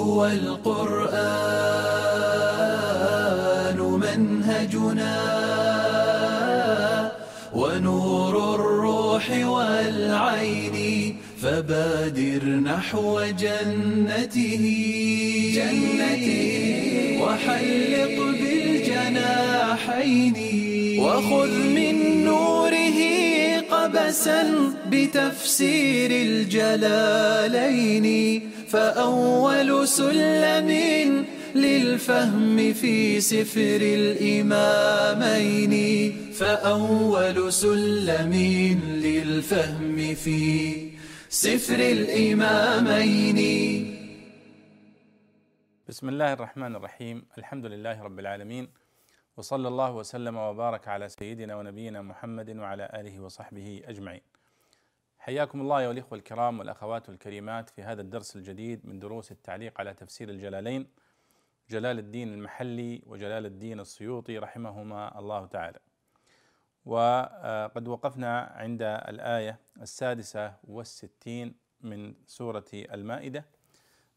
هو القرآن منهجنا ونور الروح والعين فبادر نحو جنته. جنته. وحلق بالجناحين. وخذ من نوره قبسا بتفسير الجلالين. فأول سلم للفهم في سفر الإمامين. فأول سلم للفهم في سفر الإمامين. بسم الله الرحمن الرحيم. الحمد لله رب العالمين. وصلى الله وسلم وبارك على سيدنا ونبينا محمد وعلى آله وصحبه أجمعين. حياكم الله ايها الإخوة الكرام والأخوات الكريمات في هذا الدرس الجديد من دروس التعليق على تفسير الجلالين جلال الدين المحلي وجلال الدين السيوطي رحمهما الله تعالى. وقد وقفنا عند الآية السادسة والستين من سورة المائدة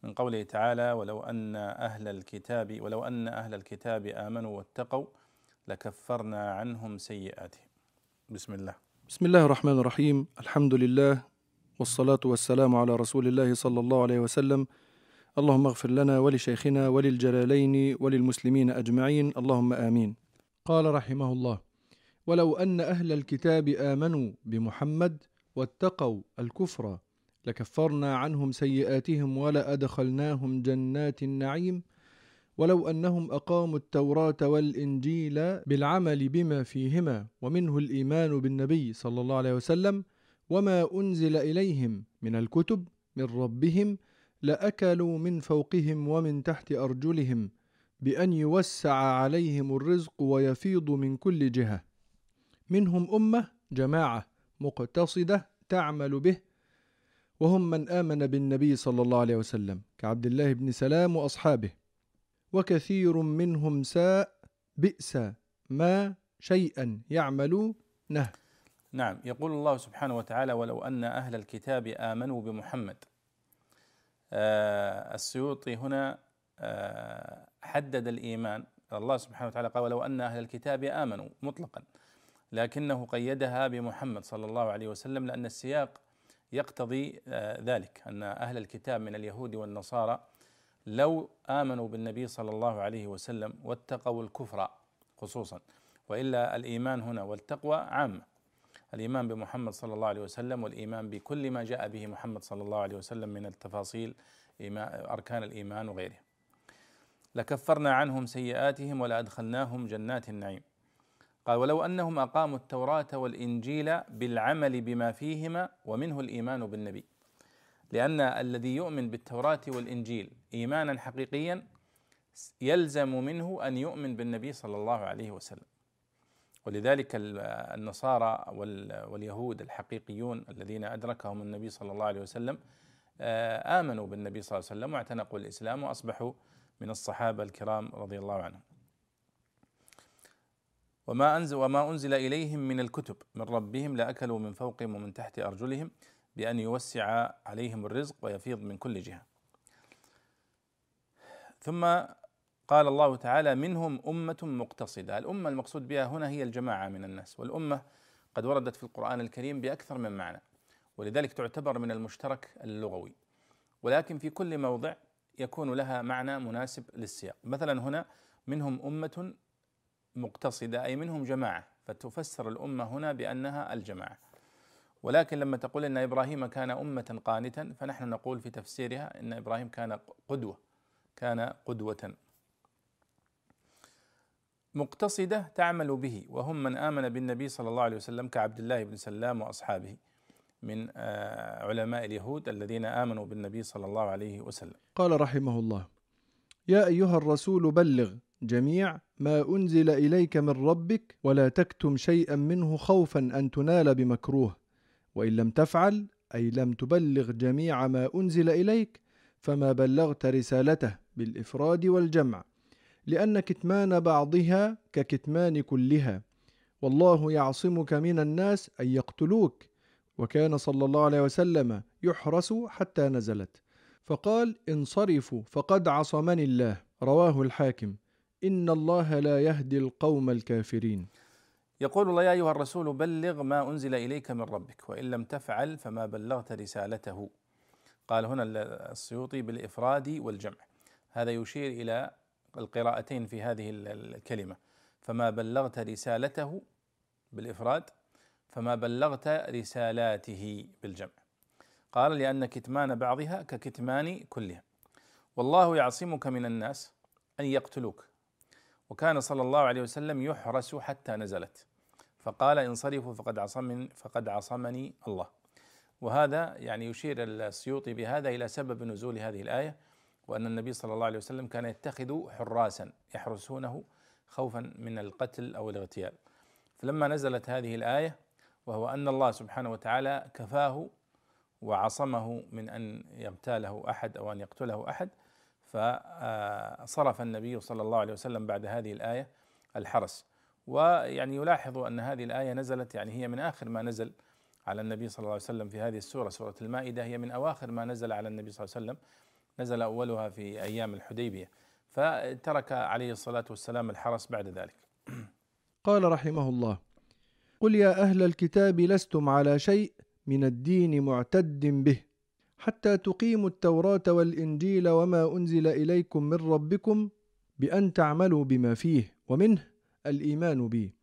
من قوله تعالى ولو أن أهل الكتاب ولو أن أهل الكتاب آمنوا واتقوا لكفرنا عنهم سيئاتهم. بسم الله. بسم الله الرحمن الرحيم الحمد لله والصلاة والسلام على رسول الله صلى الله عليه وسلم اللهم اغفر لنا ولشيخنا وللجلالين وللمسلمين أجمعين اللهم آمين قال رحمه الله ولو أن أهل الكتاب آمنوا بمحمد واتقوا الكفر لكفرنا عنهم سيئاتهم ولأدخلناهم جنات النعيم ولو أنهم أقاموا التوراة والإنجيل بالعمل بما فيهما ومنه الإيمان بالنبي صلى الله عليه وسلم وما أنزل إليهم من الكتب من ربهم لأكلوا من فوقهم ومن تحت أرجلهم بأن يوسع عليهم الرزق ويفيض من كل جهة. منهم أمة جماعة مقتصدة تعمل به وهم من آمن بالنبي صلى الله عليه وسلم كعبد الله بن سلام وأصحابه. وكثير منهم ساء بئس ما شيئا يعملونه. نعم يقول الله سبحانه وتعالى ولو أن أهل الكتاب آمنوا بمحمد. آه السيوطي هنا آه حدد الإيمان. الله سبحانه وتعالى قال ولو أن أهل الكتاب آمنوا مطلقا. لكنه قيدها بمحمد صلى الله عليه وسلم لأن السياق يقتضي آه ذلك أن أهل الكتاب من اليهود والنصارى لو آمنوا بالنبي صلى الله عليه وسلم واتقوا الكفر خصوصا وإلا الإيمان هنا والتقوى عامة. الإيمان بمحمد صلى الله عليه وسلم والإيمان بكل ما جاء به محمد صلى الله عليه وسلم من التفاصيل أركان الإيمان وغيره. لكفرنا عنهم سيئاتهم ولأدخلناهم جنات النعيم. قال ولو أنهم أقاموا التوراة والإنجيل بالعمل بما فيهما ومنه الإيمان بالنبي. لأن الذي يؤمن بالتوراة والإنجيل إيمانا حقيقيا يلزم منه أن يؤمن بالنبي صلى الله عليه وسلم. ولذلك النصارى واليهود الحقيقيون الذين أدركهم النبي صلى الله عليه وسلم آمنوا بالنبي صلى الله عليه وسلم واعتنقوا الإسلام وأصبحوا من الصحابة الكرام رضي الله عنهم. وما أنزل وما أنزل إليهم من الكتب من ربهم لأكلوا من فوقهم ومن تحت أرجلهم بأن يوسع عليهم الرزق ويفيض من كل جهة. ثم قال الله تعالى منهم أمة مقتصدة. الأمة المقصود بها هنا هي الجماعة من الناس والأمة قد وردت في القرآن الكريم بأكثر من معنى ولذلك تعتبر من المشترك اللغوي. ولكن في كل موضع يكون لها معنى مناسب للسياق. مثلا هنا منهم أمة مقتصدة أي منهم جماعة فتفسر الأمة هنا بأنها الجماعة. ولكن لما تقول إن إبراهيم كان أمة قانتا فنحن نقول في تفسيرها إن إبراهيم كان قدوة. كان قدوة مقتصدة تعمل به وهم من آمن بالنبي صلى الله عليه وسلم كعبد الله بن سلام وأصحابه من علماء اليهود الذين آمنوا بالنبي صلى الله عليه وسلم. قال رحمه الله: يا أيها الرسول بلغ جميع ما أنزل إليك من ربك ولا تكتم شيئا منه خوفا أن تنال بمكروه وإن لم تفعل أي لم تبلغ جميع ما أنزل إليك فما بلغت رسالته بالإفراد والجمع لأن كتمان بعضها ككتمان كلها. والله يعصمك من الناس أن يقتلوك. وكان صلى الله عليه وسلم يحرس حتى نزلت. فقال انصرفوا فقد عصمني الله. رواه الحاكم إن الله لا يهدي القوم الكافرين. يقول الله يا أيها الرسول بلغ ما أنزل إليك من ربك وإن لم تفعل فما بلغت رسالته. قال هنا السيوطي بالإفراد والجمع. هذا يشير إلى القراءتين في هذه الكلمة. فما بلغت رسالته بالإفراد فما بلغت رسالاته بالجمع. قال لأن كتمان بعضها ككتمان كلها. والله يعصمك من الناس أن يقتلوك. وكان صلى الله عليه وسلم يحرس حتى نزلت. فقال انصرفوا فقد عصمني فقد عصمني الله. وهذا يعني يشير السيوطي بهذا إلى سبب نزول هذه الآية وأن النبي صلى الله عليه وسلم كان يتخذ حراسا يحرسونه خوفا من القتل أو الاغتيال. فلما نزلت هذه الآية وهو أن الله سبحانه وتعالى كفاه وعصمه من أن يغتاله أحد أو أن يقتله أحد فصرف النبي صلى الله عليه وسلم بعد هذه الآية الحرس. ويعني يلاحظ أن هذه الآية نزلت يعني هي من آخر ما نزل على النبي صلى الله عليه وسلم في هذه السورة سورة المائدة هي من أواخر ما نزل على النبي صلى الله عليه وسلم. نزل أولها في أيام الحديبية. فترك عليه الصلاة والسلام الحرس بعد ذلك. قال رحمه الله: قل يا أهل الكتاب لستم على شيء من الدين معتد به حتى تقيموا التوراة والإنجيل وما أنزل إليكم من ربكم بأن تعملوا بما فيه ومنه الإيمان بي.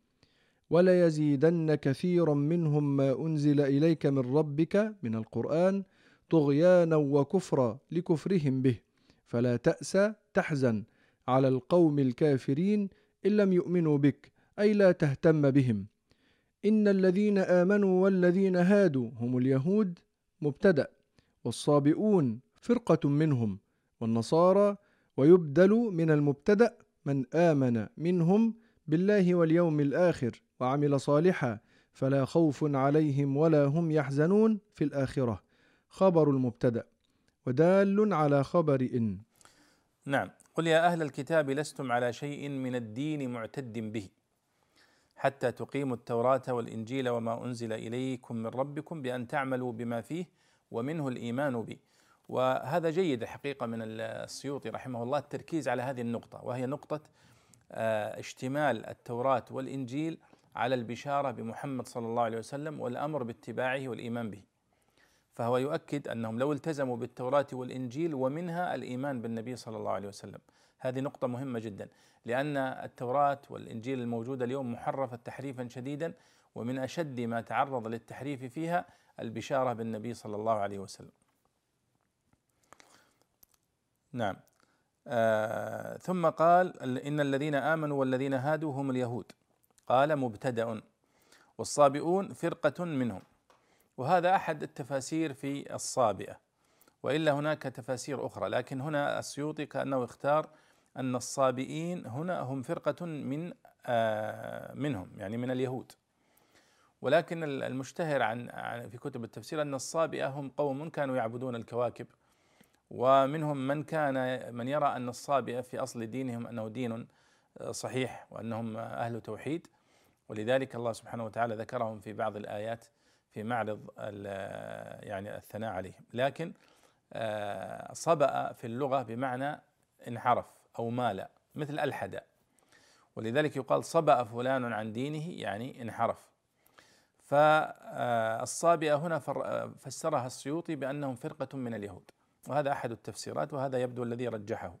وليزيدن كثيرا منهم ما أنزل إليك من ربك من القرآن طغيانا وكفرا لكفرهم به. فلا تأس تحزن على القوم الكافرين إن لم يؤمنوا بك أي لا تهتم بهم. إن الذين آمنوا والذين هادوا هم اليهود مبتدأ والصابئون فرقة منهم والنصارى ويبدل من المبتدأ من آمن منهم بالله واليوم الآخر وعمل صالحا فلا خوف عليهم ولا هم يحزنون في الآخرة. خبر المبتدأ. ودال على خبر إن. نعم. قل يا أهل الكتاب لستم على شيء من الدين معتد به. حتى تقيموا التوراة والإنجيل وما أنزل إليكم من ربكم بأن تعملوا بما فيه ومنه الإيمان به. وهذا جيد الحقيقة من السيوطي رحمه الله التركيز على هذه النقطة وهي نقطة آه، اشتمال التوراة والإنجيل على البشارة بمحمد صلى الله عليه وسلم والأمر باتباعه والإيمان به. فهو يؤكد أنهم لو التزموا بالتوراة والإنجيل ومنها الإيمان بالنبي صلى الله عليه وسلم. هذه نقطة مهمة جدا لأن التوراة والإنجيل الموجودة اليوم محرفة تحريفا شديدا ومن أشد ما تعرض للتحريف فيها البشارة بالنبي صلى الله عليه وسلم. نعم. آه ثم قال إن الذين آمنوا والذين هادوا هم اليهود. قال مبتدأ والصابئون فرقة منهم. وهذا أحد التفاسير في الصابئة. وإلا هناك تفاسير أخرى لكن هنا السيوطي كأنه اختار أن الصابئين هنا هم فرقة من آه منهم يعني من اليهود. ولكن المشتهر عن في كتب التفسير أن الصابئة هم قوم كانوا يعبدون الكواكب. ومنهم من كان من يرى أن الصابئه في أصل دينهم أنه دين آه، صحيح وأنهم أهل توحيد. ولذلك الله سبحانه وتعالى ذكرهم في بعض الآيات في معرض يعني الثناء عليهم. لكن آه، صبأ في اللغة بمعنى انحرف أو مال مثل ألحد. ولذلك يقال صبأ فلان عن دينه يعني انحرف. فالصابئه هنا فسرها السيوطي بأنهم فرقة من اليهود. وهذا أحد التفسيرات وهذا يبدو الذي رجحه.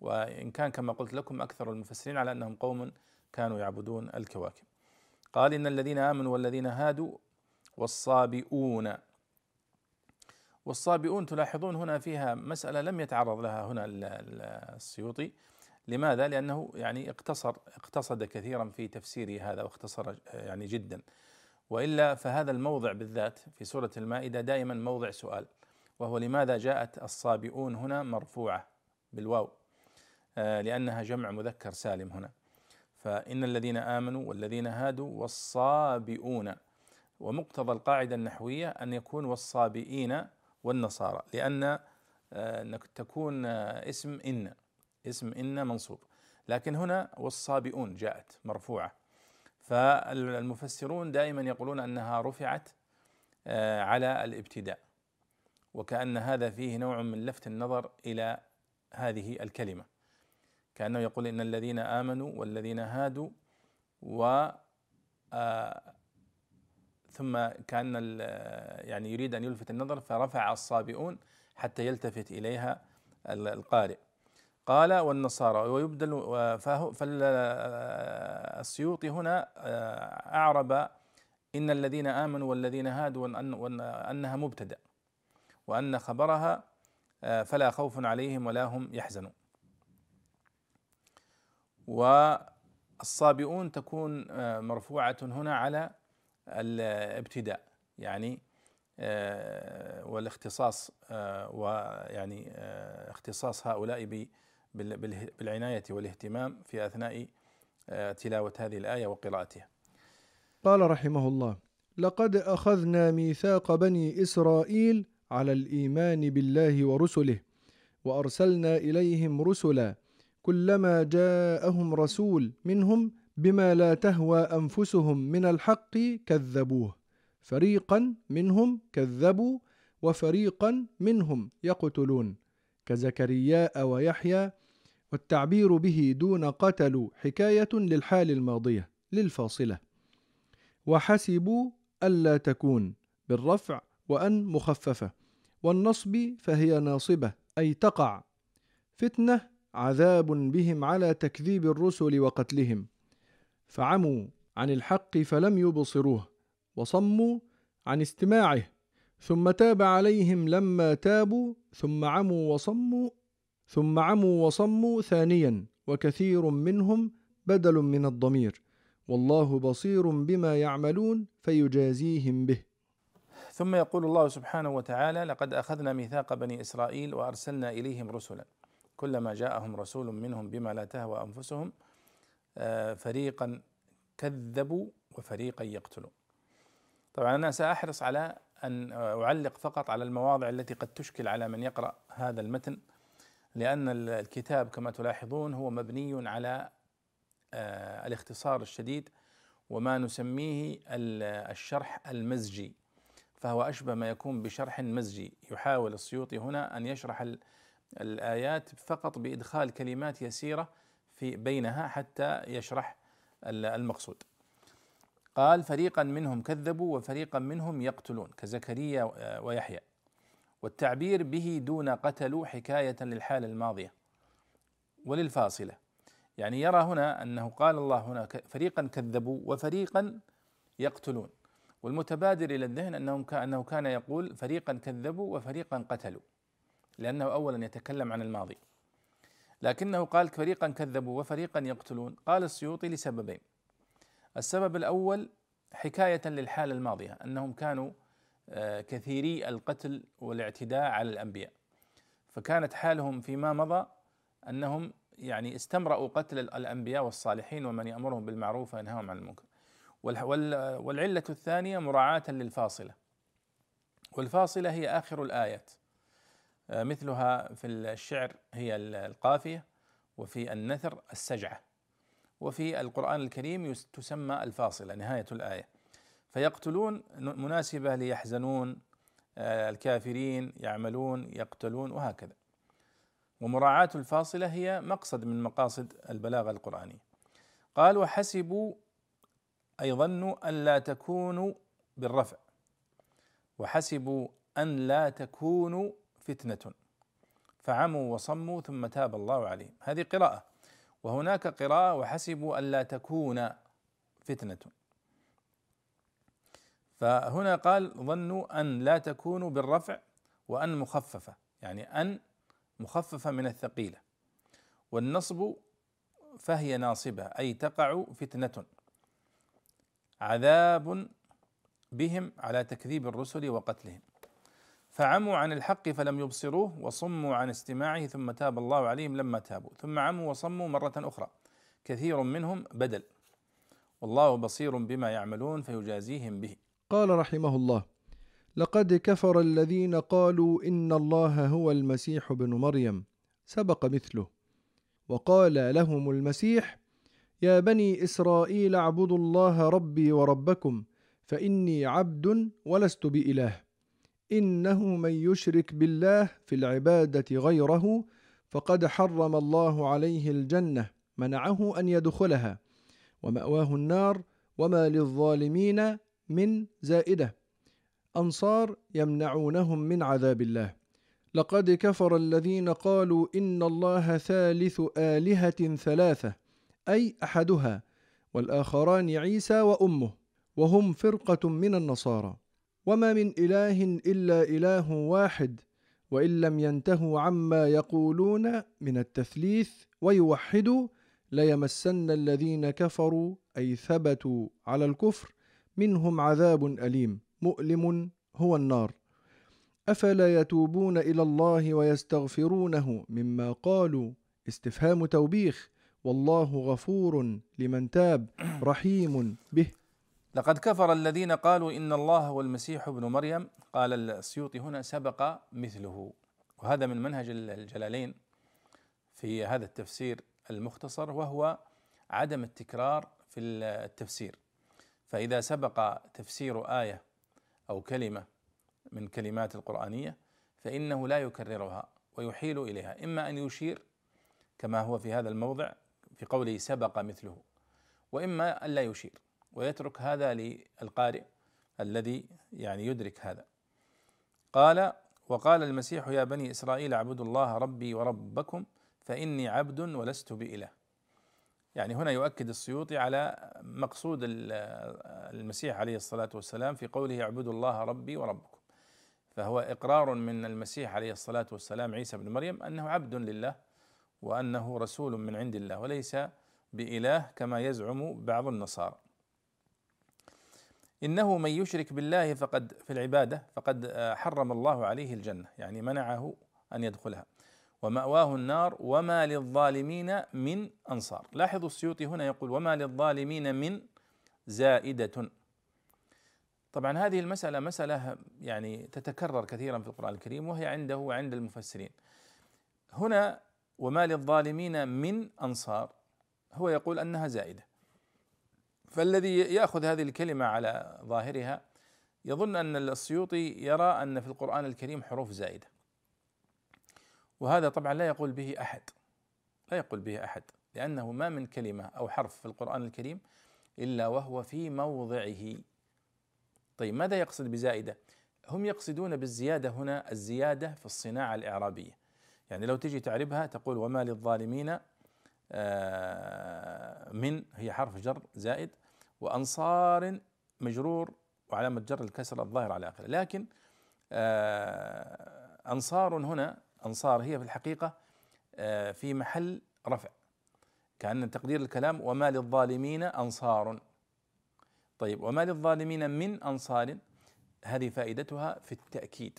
وإن كان كما قلت لكم أكثر المفسرين على أنهم قوم كانوا يعبدون الكواكب. قال إن الذين آمنوا والذين هادوا والصابئون. والصابئون تلاحظون هنا فيها مسألة لم يتعرض لها هنا السيوطي. لماذا؟ لأنه يعني اقتصر اقتصد كثيرا في تفسير هذا واختصر يعني جدا. وإلا فهذا الموضع بالذات في سورة المائدة دائما موضع سؤال. وهو لماذا جاءت الصابئون هنا مرفوعة بالواو؟ آه، لأنها جمع مذكر سالم هنا. فإن الذين آمنوا والذين هادوا والصابئون. ومقتضى القاعدة النحوية أن يكون والصابئين والنصارى لأن آه، تكون آه، اسم إن اسم إن منصوب. لكن هنا والصابئون جاءت مرفوعة. فالمفسرون دائما يقولون أنها رفعت على الابتداء. وكأن هذا فيه نوع من لفت النظر إلى هذه الكلمة. كأنه يقول إن الذين آمنوا والذين هادوا و آه، ثم كأن يعني يريد أن يلفت النظر فرفع الصابئون حتى يلتفت إليها القارئ. قال والنصارى ويبدل فالسيوطي هنا آه، أعرب إن الذين آمنوا والذين هادوا وانها مبتدأ. وأن خبرها آه، فلا خوف عليهم ولا هم يحزنون. والصابئون تكون آه، مرفوعة هنا على الابتداء يعني آه، والاختصاص ويعني اختصاص هؤلاء بالعناية والاهتمام في أثناء تلاوة هذه الآية وقراءتها. قال رحمه الله لقد أخذنا ميثاق بني إسرائيل على الإيمان بالله ورسله وأرسلنا إليهم رسلا كلما جاءهم رسول منهم بما لا تهوى أنفسهم من الحق كذبوه فريقا منهم كذبوا وفريقا منهم يقتلون كزكرياء ويحيى والتعبير به دون قتلوا حكاية للحال الماضية للفاصلة. وحسبوا ألا تكون بالرفع وأن مخففة. والنصب فهي ناصبة أي تقع. فتنة عذاب بهم على تكذيب الرسل وقتلهم. فعموا عن الحق فلم يبصروه وصموا عن استماعه. ثم تاب عليهم لما تابوا ثم عموا وصموا ثم عموا وصموا ثانيا وكثير منهم بدل من الضمير. والله بصير بما يعملون فيجازيهم به. ثم يقول الله سبحانه وتعالى لقد أخذنا ميثاق بني إسرائيل وأرسلنا إليهم رسلا. كلما جاءهم رسول منهم بما لا تهوى أنفسهم آه، فريقا كذبوا وفريقا يقتلون. طبعا أنا سأحرص على أن أعلق فقط على المواضع التي قد تشكل على من يقرأ هذا المتن لأن الكتاب كما تلاحظون هو مبني على آه، الاختصار الشديد وما نسميه الشرح المزجي. فهو أشبه ما يكون بشرح مزجي. يحاول السيوطي هنا أن يشرح الآيات فقط بإدخال كلمات يسيرة في بينها حتى يشرح المقصود. قال فريقا منهم كذبوا وفريقا منهم يقتلون كزكريا ويحيى. والتعبير به دون قتلوا حكاية للحالة الماضية وللفاصلة. يعني يرى هنا أنه قال الله هنا فريقا كذبوا وفريقا يقتلون. والمتبادر إلى الذهن أنه أنه كان يقول فريقا كذبوا وفريقا قتلوا لأنه أولا يتكلم عن الماضي. لكنه قال فريقا كذبوا وفريقا يقتلون. قال السيوطي لسببين. السبب الأول حكاية للحالة الماضية أنهم كانوا آه، كثيري القتل والاعتداء على الأنبياء. فكانت حالهم فيما مضى أنهم يعني استمرأوا قتل الأنبياء والصالحين ومن يأمرهم بالمعروف وينهاهم عن المنكر. والعلة الثانية مراعاة للفاصلة. والفاصلة هي آخر الآيات. آه، مثلها في الشعر هي القافية وفي النثر السجعة وفي القرآن الكريم تسمى الفاصلة نهاية الآية. فيقتلون مناسبة ليحزنون آه، الكافرين يعملون يقتلون وهكذا. ومراعاة الفاصلة هي مقصد من مقاصد البلاغة القرآنية. قال وحسبوا أي ظنوا أن لا تكونوا بالرفع وحسبوا أن لا تكونوا فتنة فعموا وصموا ثم تاب الله عليهم. هذه قراءة. وهناك قراءة وحسبوا ألا تكون فتنة. فهنا قال ظنوا أن لا تكونوا بالرفع وأن مخففة يعني أن مخففة من الثقيلة. والنصب فهي ناصبة أي تقع فتنة. عذاب بهم على تكذيب الرسل وقتلهم. فعموا عن الحق فلم يبصروه وصموا عن استماعه ثم تاب الله عليهم لما تابوا. ثم عموا وصموا مرة أخرى. كثير منهم بدل. والله بصير بما يعملون فيجازيهم به. قال رحمه الله لقد كفر الذين قالوا إن الله هو المسيح ابن مريم. سبق مثله. وقال لهم المسيح يا بني إسرائيل اعبدوا الله ربي وربكم فإني عبد ولست بإله. إنه من يشرك بالله في العبادة غيره فقد حرم الله عليه الجنة منعه أن يدخلها. ومأواه النار وما للظالمين من زائدة. أنصار يمنعونهم من عذاب الله. لقد كفر الذين قالوا إن الله ثالث آلهة ثلاثة. أي أحدها والآخران عيسى وأمه وهم فرقة من النصارى. وما من إله إلا إله واحد وإن لم ينتهوا عما يقولون من التثليث ويوحدوا ليمسن الذين كفروا أي ثبتوا على الكفر منهم عذاب أليم مؤلم هو النار. أفلا يتوبون إلى الله ويستغفرونه مما قالوا؟ استفهام توبيخ. والله غفور لمن تاب رحيم به. لقد كفر الذين قالوا إن الله هو المسيح ابن مريم. قال السيوطي هنا سبق مثله. وهذا من منهج الجلالين في هذا التفسير المختصر وهو عدم التكرار في التفسير. فإذا سبق تفسير آية أو كلمة من كلمات القرآنية فإنه لا يكررها ويحيل إليها. إما أن يشير كما هو في هذا الموضع في قوله سبق مثله وإما أن لا يشير ويترك هذا للقارئ الذي يعني يدرك هذا. قال وقال المسيح يا بني إسرائيل اعبدوا الله ربي وربكم فإني عبد ولست بإله. يعني هنا يؤكد السيوطي على مقصود المسيح عليه الصلاة والسلام في قوله اعبدوا الله ربي وربكم. فهو إقرار من المسيح عليه الصلاة والسلام عيسى بن مريم أنه عبد لله وأنه رسول من عند الله وليس بإله كما يزعم بعض النصارى. إنه من يشرك بالله فقد في العبادة فقد حرم الله عليه الجنة يعني منعه أن يدخلها. ومأواه النار وما للظالمين من أنصار. لاحظوا السيوطي هنا يقول وما للظالمين من زائدة. طبعا هذه المسألة مسألة يعني تتكرر كثيرا في القرآن الكريم وهي عنده وعند المفسرين. هنا وما للظالمين من أنصار. هو يقول أنها زائدة. فالذي يأخذ هذه الكلمة على ظاهرها يظن أن السيوطي يرى أن في القرآن الكريم حروف زائدة. وهذا طبعا لا يقول به أحد. لا يقول به أحد. لأنه ما من كلمة أو حرف في القرآن الكريم إلا وهو في موضعه. طيب ماذا يقصد بزائدة؟ هم يقصدون بالزيادة هنا الزيادة في الصناعة الإعرابية. يعني لو تجي تعربها تقول وما للظالمين آه، من هي حرف جر زائد وأنصار مجرور وعلامة جر الكسر الظاهر على آخره. لكن آه، أنصار هنا أنصار هي في الحقيقة آه، في محل رفع. كأن تقدير الكلام وما للظالمين أنصار. طيب وما للظالمين من أنصار؟ هذه فائدتها في التأكيد.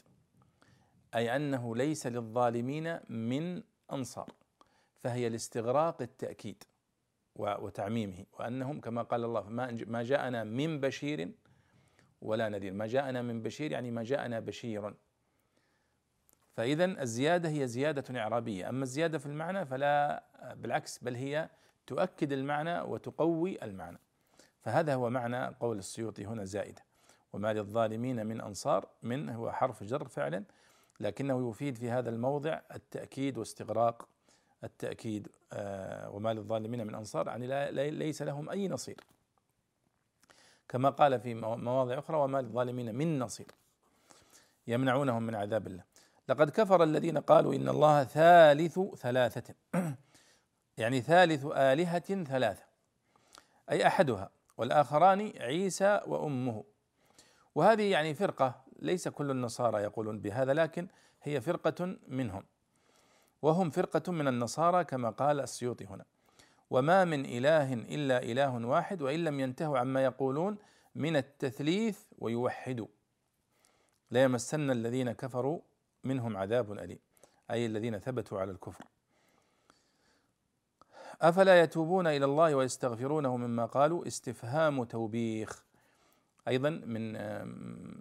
أي أنه ليس للظالمين من أنصار فهي لاستغراق التأكيد وتعميمه وأنهم كما قال الله ما جاءنا من بشير ولا نذير ما جاءنا من بشير يعني ما جاءنا بشير. فإذا الزيادة هي زيادة إعرابية أما الزيادة في المعنى فلا بالعكس بل هي تؤكد المعنى وتقوي المعنى. فهذا هو معنى قول السيوطي هنا زائدة. وما للظالمين من أنصار من هو حرف جر فعلا لكنه يفيد في هذا الموضع التأكيد واستغراق التأكيد آه، وما للظالمين من أنصار يعني ليس لهم أي نصير. كما قال في مواضع أخرى وما للظالمين من نصير. يمنعونهم من عذاب الله. لقد كفر الذين قالوا إن الله ثالث ثلاثة. يعني ثالث آلهة ثلاثة. أي أحدها. والآخران عيسى وأمه. وهذه يعني فرقة ليس كل النصارى يقولون بهذا لكن هي فرقة منهم. وهم فرقة من النصارى كما قال السيوطي هنا. وما من إله إلا إله واحد وإن لم ينتهوا عما يقولون من التثليث ويوحدوا. ليمسن الذين كفروا منهم عذاب أليم أي الذين ثبتوا على الكفر. أفلا يتوبون إلى الله ويستغفرونه مما قالوا؟ استفهام توبيخ. أيضا من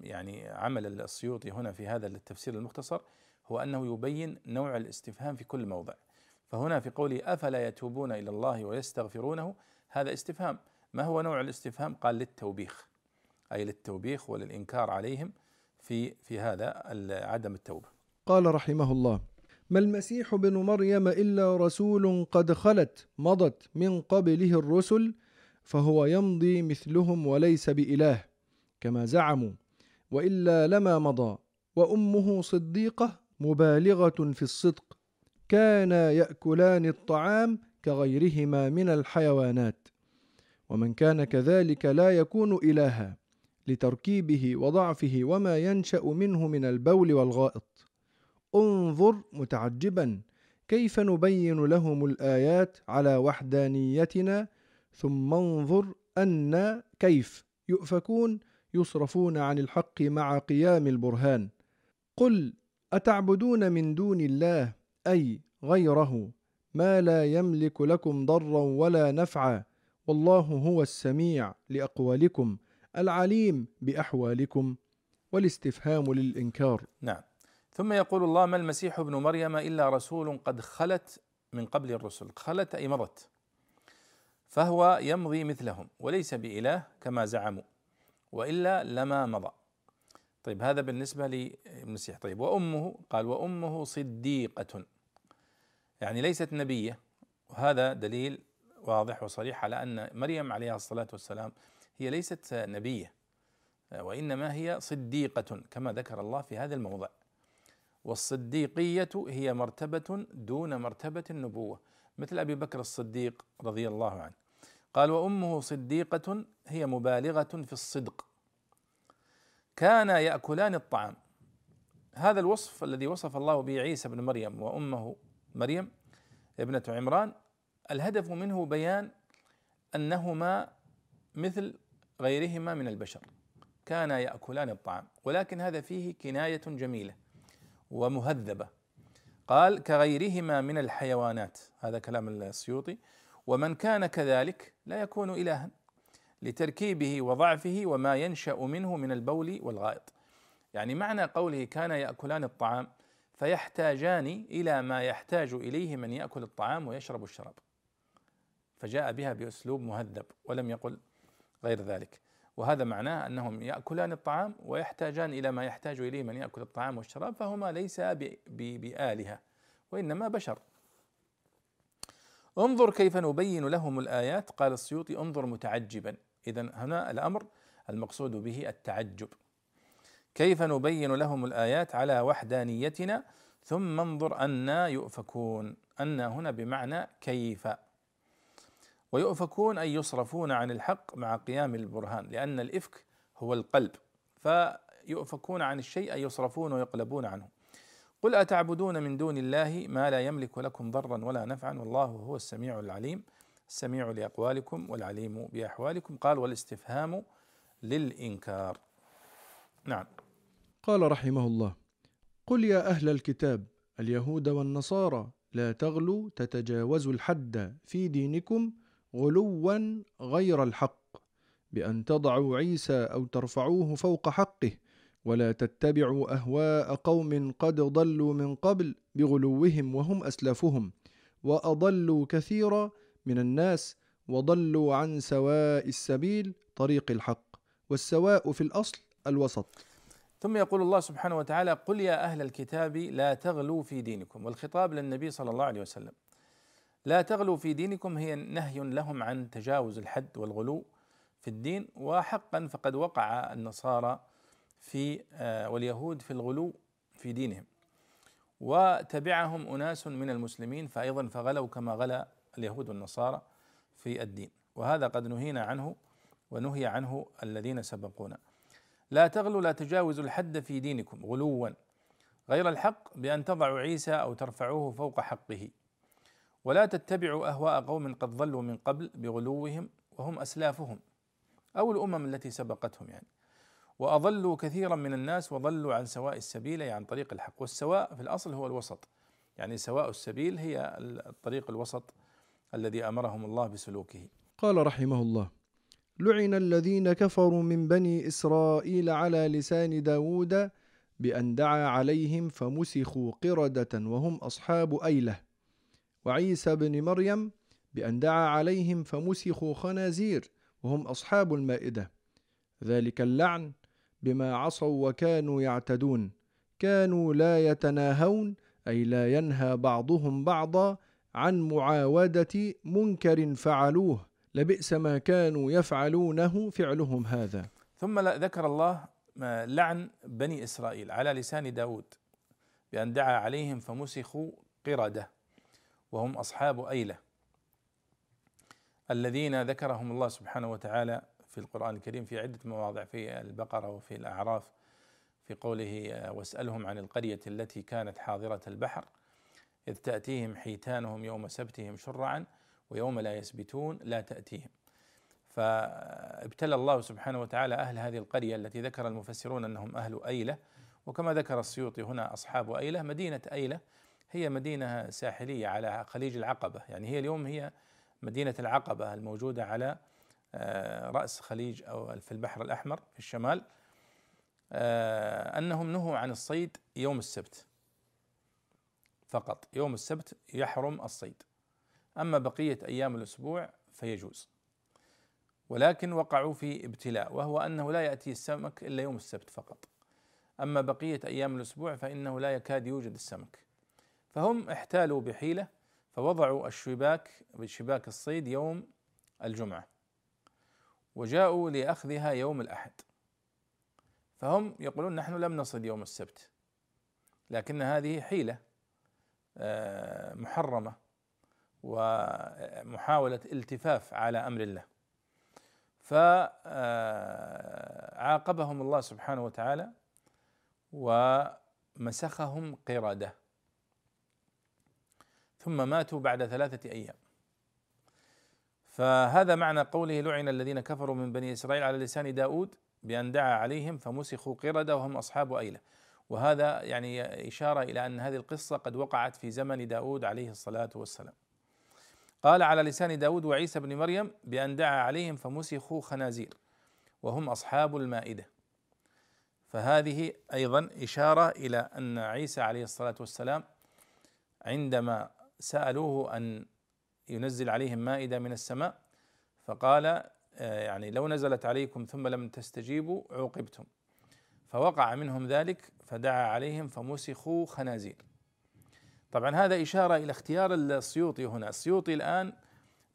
يعني عمل السيوطي هنا في هذا التفسير المختصر هو أنه يبين نوع الاستفهام في كل موضع. فهنا في قوله أفلا يتوبون إلى الله ويستغفرونه هذا استفهام. ما هو نوع الاستفهام؟ قال للتوبيخ أي للتوبيخ وللإنكار عليهم في في هذا عدم التوبة. قال رحمه الله ما المسيح ابن مريم إلا رسول قد خلت مضت من قبله الرسل فهو يمضي مثلهم وليس بإله. كما زعموا وإلا لما مضى وأمه صديقة مبالغة في الصدق كانا يأكلان الطعام كغيرهما من الحيوانات ومن كان كذلك لا يكون إلها لتركيبه وضعفه وما ينشأ منه من البول والغائط. انظر متعجبا كيف نبين لهم الآيات على وحدانيتنا ثم انظر أن كيف يؤفكون يصرفون عن الحق مع قيام البرهان. قل أتعبدون من دون الله؟ أي غيره. ما لا يملك لكم ضرا ولا نفعا. والله هو السميع لأقوالكم العليم بأحوالكم والاستفهام للإنكار. نعم. ثم يقول الله ما المسيح ابن مريم إلا رسول قد خلت من قبل الرسل. خلت أي مضت فهو يمضي مثلهم وليس بإله كما زعموا. وإلا لما مضى. طيب هذا بالنسبة للمسيح طيب وأمه قال وأمه صديقة يعني ليست نبية. وهذا دليل واضح وصريح على أن مريم عليها الصلاة والسلام هي ليست نبية وإنما هي صديقة كما ذكر الله في هذا الموضع. والصديقية هي مرتبة دون مرتبة النبوة مثل أبي بكر الصديق رضي الله عنه. قال وأمه صديقة هي مبالغة في الصدق. كانا يأكلان الطعام. هذا الوصف الذي وصف الله به عيسى بن مريم وأمه مريم ابنة عمران الهدف منه بيان أنهما مثل غيرهما من البشر. كانا يأكلان الطعام ولكن هذا فيه كناية جميلة ومهذبة. قال كغيرهما من الحيوانات. هذا كلام السيوطي. ومن كان كذلك لا يكون إلها لتركيبه وضعفه وما ينشأ منه من البول والغائط. يعني معنى قوله كان يأكلان الطعام فيحتاجان إلى ما يحتاج إليه من يأكل الطعام ويشرب الشراب. فجاء بها بأسلوب مهذب ولم يقل غير ذلك. وهذا معناه أنهم يأكلان الطعام ويحتاجان إلى ما يحتاج إليه من يأكل الطعام والشراب فهما ليس بآلهة وإنما بشر. انظر كيف نبين لهم الآيات قال السيوطي انظر متعجبا. إذا هنا الأمر المقصود به التعجب. كيف نبين لهم الآيات على وحدانيتنا؟ ثم انظر أنا يؤفكون. أن هنا بمعنى كيف. ويؤفكون أي يصرفون عن الحق مع قيام البرهان لأن الإفك هو القلب. فيؤفكون عن الشيء أي يصرفون ويقلبون عنه. قل أتعبدون من دون الله ما لا يملك لكم ضرا ولا نفعا والله هو السميع العليم. السميع لأقوالكم والعليم بأحوالكم. قال والاستفهام للإنكار. نعم. قال رحمه الله قل يا أهل الكتاب اليهود والنصارى لا تغلوا تتجاوزوا الحد في دينكم غلوا غير الحق بأن تضعوا عيسى أو ترفعوه فوق حقه. ولا تتبعوا أهواء قوم قد ضلوا من قبل بغلوهم وهم أسلافهم وأضلوا كثيرا من الناس وضلوا عن سواء السبيل طريق الحق والسواء في الأصل الوسط. ثم يقول الله سبحانه وتعالى قل يا أهل الكتاب لا تغلوا في دينكم والخطاب للنبي صلى الله عليه وسلم. لا تغلوا في دينكم هي نهي لهم عن تجاوز الحد والغلو في الدين وحقا فقد وقع النصارى في آه، واليهود في الغلو في دينهم. وتبعهم أناس من المسلمين فأيضا فغلوا كما غلا اليهود والنصارى في الدين. وهذا قد نهينا عنه ونهي عنه الذين سبقونا. لا تغلوا لا تجاوزوا الحد في دينكم غلوا غير الحق بأن تضعوا عيسى أو ترفعوه فوق حقه. ولا تتبعوا أهواء قوم قد ضلوا من قبل بغلوهم وهم أسلافهم أو الأمم التي سبقتهم يعني. وأضلوا كثيرا من الناس وضلوا عن سواء السبيل يعني عن طريق الحق. والسواء في الأصل هو الوسط. يعني سواء السبيل هي الطريق الوسط الذي أمرهم الله بسلوكه. قال رحمه الله لعن الذين كفروا من بني إسرائيل على لسان داود بأن دعا عليهم فمسخوا قردة وهم أصحاب أيلة. وعيسى بن مريم بأن دعا عليهم فمسخوا خنازير وهم أصحاب المائدة. ذلك اللعن بما عصوا وكانوا يعتدون. كانوا لا يتناهون أي لا ينهى بعضهم بعضا عن معاودة منكر فعلوه. لبئس ما كانوا يفعلونه فعلهم هذا. ثم ذكر الله لعن بني إسرائيل على لسان داود بأن دعا عليهم فمسخوا قردة وهم أصحاب أيلة الذين ذكرهم الله سبحانه وتعالى في القرآن الكريم في عدة مواضع في البقرة وفي الأعراف في قوله واسألهم عن القرية التي كانت حاضرة البحر إذ تأتيهم حيتانهم يوم سبتهم شرعا ويوم لا يسبتون لا تأتيهم. فابتلى الله سبحانه وتعالى أهل هذه القرية التي ذكر المفسرون أنهم أهل أيلة. وكما ذكر السيوطي هنا أصحاب أيلة مدينة أيلة هي مدينة ساحلية على خليج العقبة. يعني هي اليوم هي مدينة العقبة الموجودة على رأس خليج أو في البحر الأحمر في الشمال آه، أنهم نهوا عن الصيد يوم السبت فقط. يوم السبت يحرم الصيد. أما بقية أيام الأسبوع فيجوز. ولكن وقعوا في ابتلاء وهو أنه لا يأتي السمك إلا يوم السبت فقط. أما بقية أيام الأسبوع فإنه لا يكاد يوجد السمك. فهم احتالوا بحيلة فوضعوا الشباك بشباك الصيد يوم الجمعة. وجاءوا لأخذها يوم الأحد. فهم يقولون نحن لم نصد يوم السبت لكن هذه حيلة آه، محرمة ومحاولة التفاف على أمر الله. فعاقبهم الله سبحانه وتعالى ومسخهم قردة. ثم ماتوا بعد ثلاثة أيام. فهذا معنى قوله لعن الذين كفروا من بني إسرائيل على لسان داود بأن دعا عليهم فمسخوا قردة وهم أصحاب أيلة. وهذا يعني إشارة إلى أن هذه القصة قد وقعت في زمن داود عليه الصلاة والسلام. قال على لسان داود وعيسى بن مريم بأن دعا عليهم فمسخوا خنازير وهم أصحاب المائدة. فهذه أيضا إشارة إلى أن عيسى عليه الصلاة والسلام عندما سألوه أن ينزل عليهم مائدة من السماء. فقال آه، يعني لو نزلت عليكم ثم لم تستجيبوا عوقبتم. فوقع منهم ذلك فدعا عليهم فمسخوا خنازير. طبعا هذا إشارة إلى اختيار السيوطي هنا. السيوطي الآن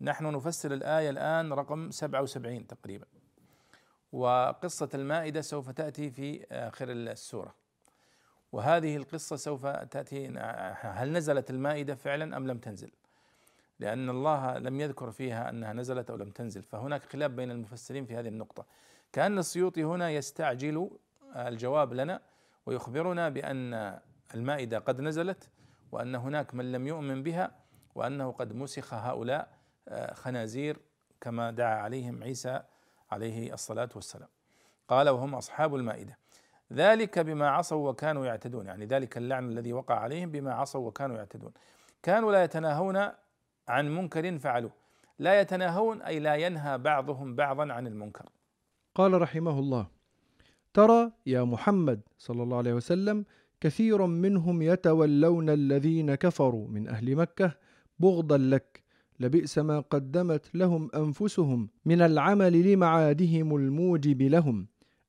نحن نفسر الآية الآن رقم 77 تقريبا. وقصة المائدة سوف تأتي في آخر السورة. وهذه القصة سوف تأتي هل نزلت المائدة فعلا أم لم تنزل؟ لأن الله لم يذكر فيها أنها نزلت أو لم تنزل. فهناك خلاف بين المفسرين في هذه النقطة. كأن السيوطي هنا يستعجل الجواب لنا ويخبرنا بأن المائدة قد نزلت وأن هناك من لم يؤمن بها وأنه قد مسخ هؤلاء آه، خنازير كما دعا عليهم عيسى عليه الصلاة والسلام. قال وهم أصحاب المائدة. ذلك بما عصوا وكانوا يعتدون. يعني ذلك اللعن الذي وقع عليهم بما عصوا وكانوا يعتدون. كانوا لا يتناهون عن منكر فعلوه. لا يتناهون أي لا ينهى بعضهم بعضا عن المنكر. قال رحمه الله ترى يا محمد صلى الله عليه وسلم كثير منهم يتولون الذين كفروا من أهل مكة بغضا لك لبئس ما قدمت لهم أنفسهم من العمل لمعادهم الموجب لهم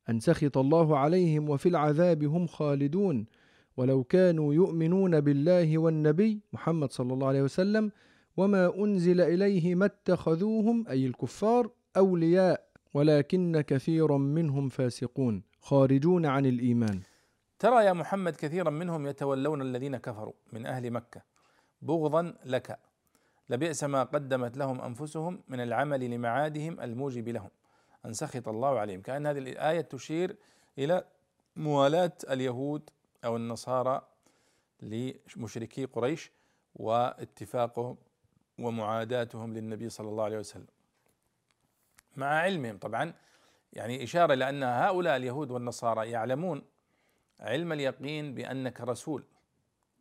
أن سخط الله عليهم وفي العذاب هم خالدون ولو كانوا يؤمنون بالله والنبي محمد صلى الله عليه وسلم وما انزل اليه ما اتخذوهم اي الكفار اولياء ولكن كثيرا منهم فاسقون خارجون عن الايمان. ترى يا محمد كثيرا منهم يتولون الذين كفروا من أهل مكة. بغضا لك. لبئس ما قدمت لهم أنفسهم من العمل لمعادهم الموجب لهم. أن سخط الله عليهم. كأن هذه الآية تشير إلى موالاه اليهود أو النصارى لمشركي قريش واتفاقهم ومعاداتهم للنبي صلى الله عليه وسلم مع علمهم طبعا يعني إشارة إلى أن هؤلاء اليهود والنصارى يعلمون علم اليقين بأنك رسول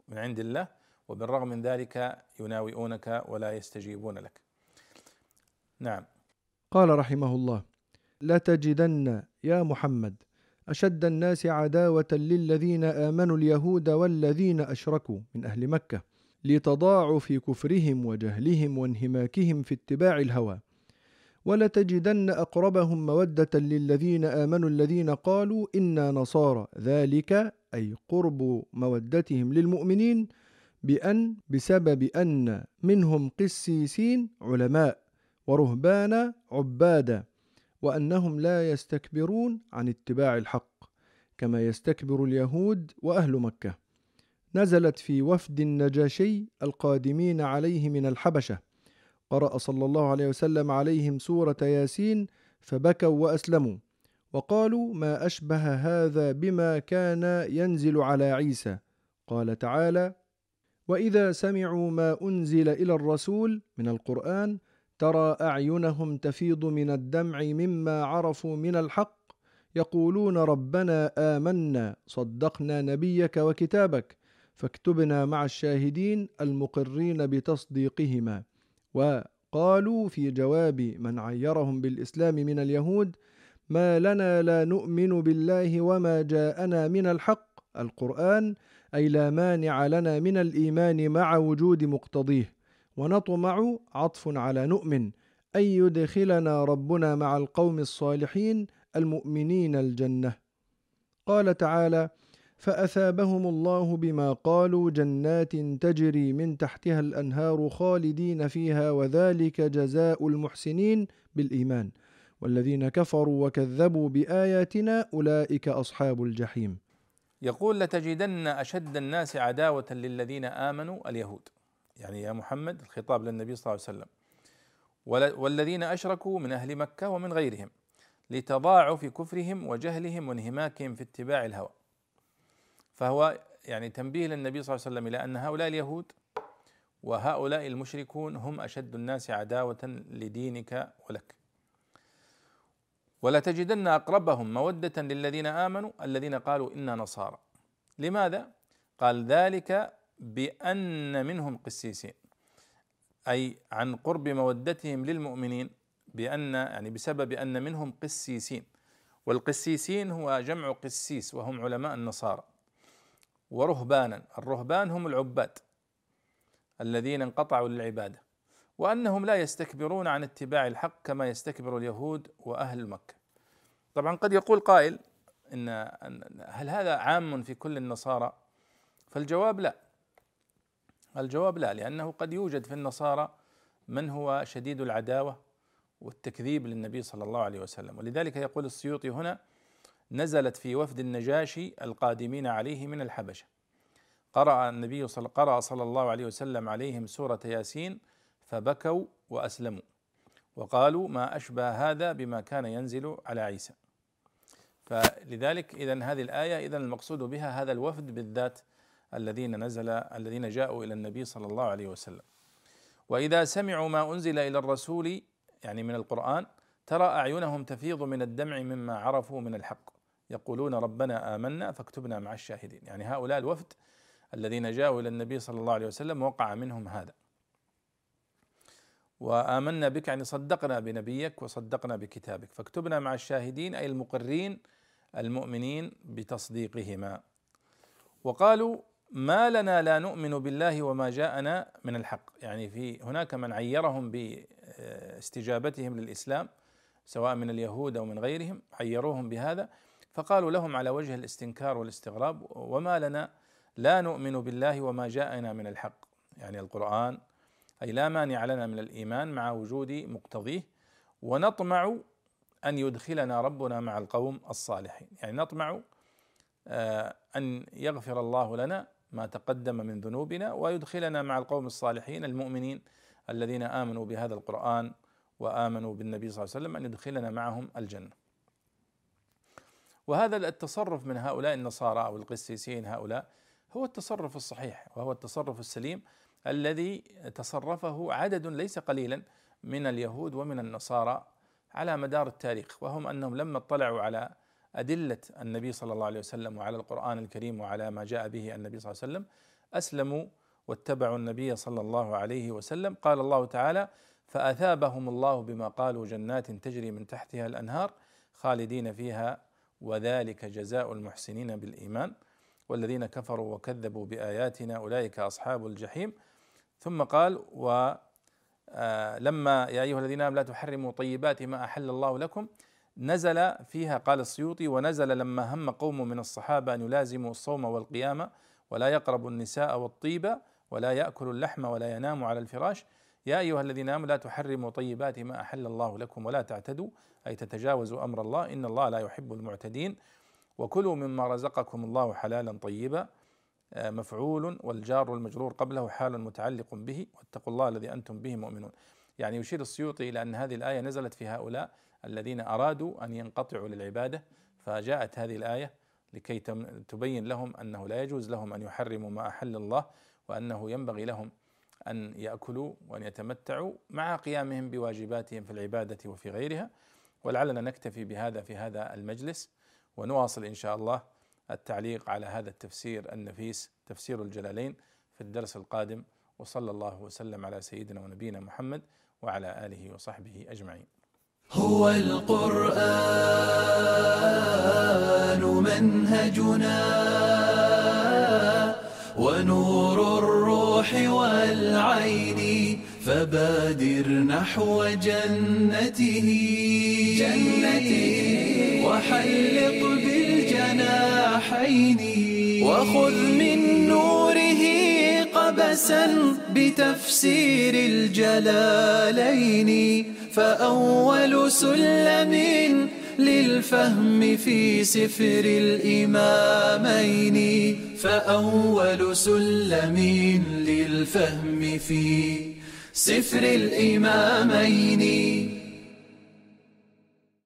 من عند الله وبالرغم من ذلك يناوئونك ولا يستجيبون لك. نعم. قال رحمه الله: لتجدن يا محمد أشد الناس عداوة للذين آمنوا اليهود والذين أشركوا من أهل مكة لتضاعف كفرهم وجهلهم وانهماكهم في اتباع الهوى. ولتجدن أقربهم مودة للذين آمنوا الذين قالوا إنا نصارى. ذلك أي قرب مودتهم للمؤمنين بأن بسبب أن منهم قسيسين علماء ورهبان عبادا وأنهم لا يستكبرون عن اتباع الحق كما يستكبر اليهود وأهل مكة. نزلت في وفد النجاشي القادمين عليه من الحبشة. قرأ صلى الله عليه وسلم عليهم سورة ياسين فبكوا وأسلموا. وقالوا ما أشبه هذا بما كان ينزل على عيسى. قال تعالى وإذا سمعوا ما أنزل إلى الرسول من القرآن ترى أعينهم تفيض من الدمع مما عرفوا من الحق يقولون ربنا آمنا صدقنا نبيك وكتابك. فاكتبنا مع الشاهدين المقرين بتصديقهما. وقالوا في جواب من عيرهم بالإسلام من اليهود ما لنا لا نؤمن بالله وما جاءنا من الحق. القرآن أي لا مانع لنا من الإيمان مع وجود مقتضيه. ونطمع عطف على نؤمن أن يدخلنا ربنا مع القوم الصالحين المؤمنين الجنة. قال تعالى فأثابهم الله بما قالوا جنات تجري من تحتها الأنهار خالدين فيها وذلك جزاء المحسنين بالإيمان. والذين كفروا وكذبوا بآياتنا أولئك أصحاب الجحيم. يقول لتجدن أشد الناس عداوة للذين آمنوا اليهود. يعني يا محمد الخطاب للنبي صلى الله عليه وسلم. والذين أشركوا من أهل مكة ومن غيرهم لتضاعف كفرهم وجهلهم وانهماكهم في اتباع الهوى. فهو يعني تنبيه للنبي صلى الله عليه وسلم إلى أن هؤلاء اليهود وهؤلاء المشركون هم أشد الناس عداوة لدينك ولك. ولتجدن أقربهم مودة للذين آمنوا الذين قالوا إنا نصارى. لماذا؟ قال ذلك بأن منهم قسيسين. أي عن قرب مودتهم للمؤمنين بأن يعني بسبب أن منهم قسيسين. والقسيسين هو جمع قسيس وهم علماء النصارى. ورهبانا الرهبان هم العباد الذين انقطعوا للعبادة وأنهم لا يستكبرون عن اتباع الحق كما يستكبر اليهود وأهل مكة. طبعا قد يقول قائل إن هل هذا عام في كل النصارى؟ فالجواب لا. الجواب لا لأنه قد يوجد في النصارى من هو شديد العداوة والتكذيب للنبي صلى الله عليه وسلم ولذلك يقول السيوطي هنا نزلت في وفد النجاشي القادمين عليه من الحبشة. قرأ النبي صلى قرأ صلى الله عليه وسلم عليهم سورة ياسين فبكوا وأسلموا. وقالوا ما أشبه هذا بما كان ينزل على عيسى. فلذلك اذا هذه الآية اذا المقصود بها هذا الوفد بالذات الذين نزل الذين جاءوا إلى النبي صلى الله عليه وسلم. وإذا سمعوا ما أنزل إلى الرسول يعني من القرآن ترى أعينهم تفيض من الدمع مما عرفوا من الحق. يقولون ربنا آمنا فاكتبنا مع الشاهدين. يعني هؤلاء الوفد الذين جاءوا إلى النبي صلى الله عليه وسلم وقع منهم هذا. وآمنا بك يعني صدقنا بنبيك وصدقنا بكتابك. فاكتبنا مع الشاهدين أي المقرين المؤمنين بتصديقهما. وقالوا ما لنا لا نؤمن بالله وما جاءنا من الحق. يعني في هناك من عيرهم باستجابتهم للإسلام سواء من اليهود أو من غيرهم عيروهم بهذا. فقالوا لهم على وجه الاستنكار والاستغراب وما لنا لا نؤمن بالله وما جاءنا من الحق. يعني القرآن أي لا مانع لنا من الإيمان مع وجود مقتضيه ونطمع أن يدخلنا ربنا مع القوم الصالحين. يعني نطمع آه، أن يغفر الله لنا ما تقدم من ذنوبنا ويدخلنا مع القوم الصالحين المؤمنين الذين آمنوا بهذا القرآن وآمنوا بالنبي صلى الله عليه وسلم أن يدخلنا معهم الجنة. وهذا التصرف من هؤلاء النصارى أو القسيسين هؤلاء هو التصرف الصحيح وهو التصرف السليم الذي تصرفه عدد ليس قليلا من اليهود ومن النصارى على مدار التاريخ وهم أنهم لما اطلعوا على أدلة النبي صلى الله عليه وسلم وعلى القرآن الكريم وعلى ما جاء به النبي صلى الله عليه وسلم أسلموا واتبعوا النبي صلى الله عليه وسلم. قال الله تعالى فأثابهم الله بما قالوا جنات تجري من تحتها الأنهار خالدين فيها وذلك جزاء المحسنين بالإيمان والذين كفروا وكذبوا بآياتنا أولئك أصحاب الجحيم. ثم قال و آه، لما يا أيها الذين آمنوا لا تحرموا طيبات ما أحل الله لكم نزل فيها قال السيوطي ونزل لما هم قوم من الصحابة أن يلازموا الصوم والقيام ولا يقربوا النساء والطيب ولا يأكلوا اللحم ولا يناموا على الفراش. يا أيها الذين آمنوا لا تحرموا طيبات ما أحل الله لكم ولا تعتدوا أي تتجاوزوا أمر الله إن الله لا يحب المعتدين. وكلوا مما رزقكم الله حلالا طيبا آه، مفعول والجار والمجرور قبله حال متعلق به واتقوا الله الذي أنتم به مؤمنون. يعني يشير السيوطي إلى أن هذه الآية نزلت في هؤلاء الذين أرادوا أن ينقطعوا للعبادة فجاءت هذه الآية لكي تبين لهم أنه لا يجوز لهم أن يحرموا ما أحل الله وأنه ينبغي لهم أن يأكلوا وأن يتمتعوا مع قيامهم بواجباتهم في العبادة وفي غيرها. ولعلنا نكتفي بهذا في هذا المجلس ونواصل إن شاء الله التعليق على هذا التفسير النفيس تفسير الجلالين في الدرس القادم وصلى الله وسلم على سيدنا ونبينا محمد وعلى آله وصحبه أجمعين. هو القرآن منهجنا ونور الروح والعين فبادر نحو جنته. جنته وحلق بالجناحين. وخذ من نوره قبسا بتفسير الجلالين. فأول سلم للفهم في سفر الإمامين. فأول سلم للفهم في سفر الإمامين.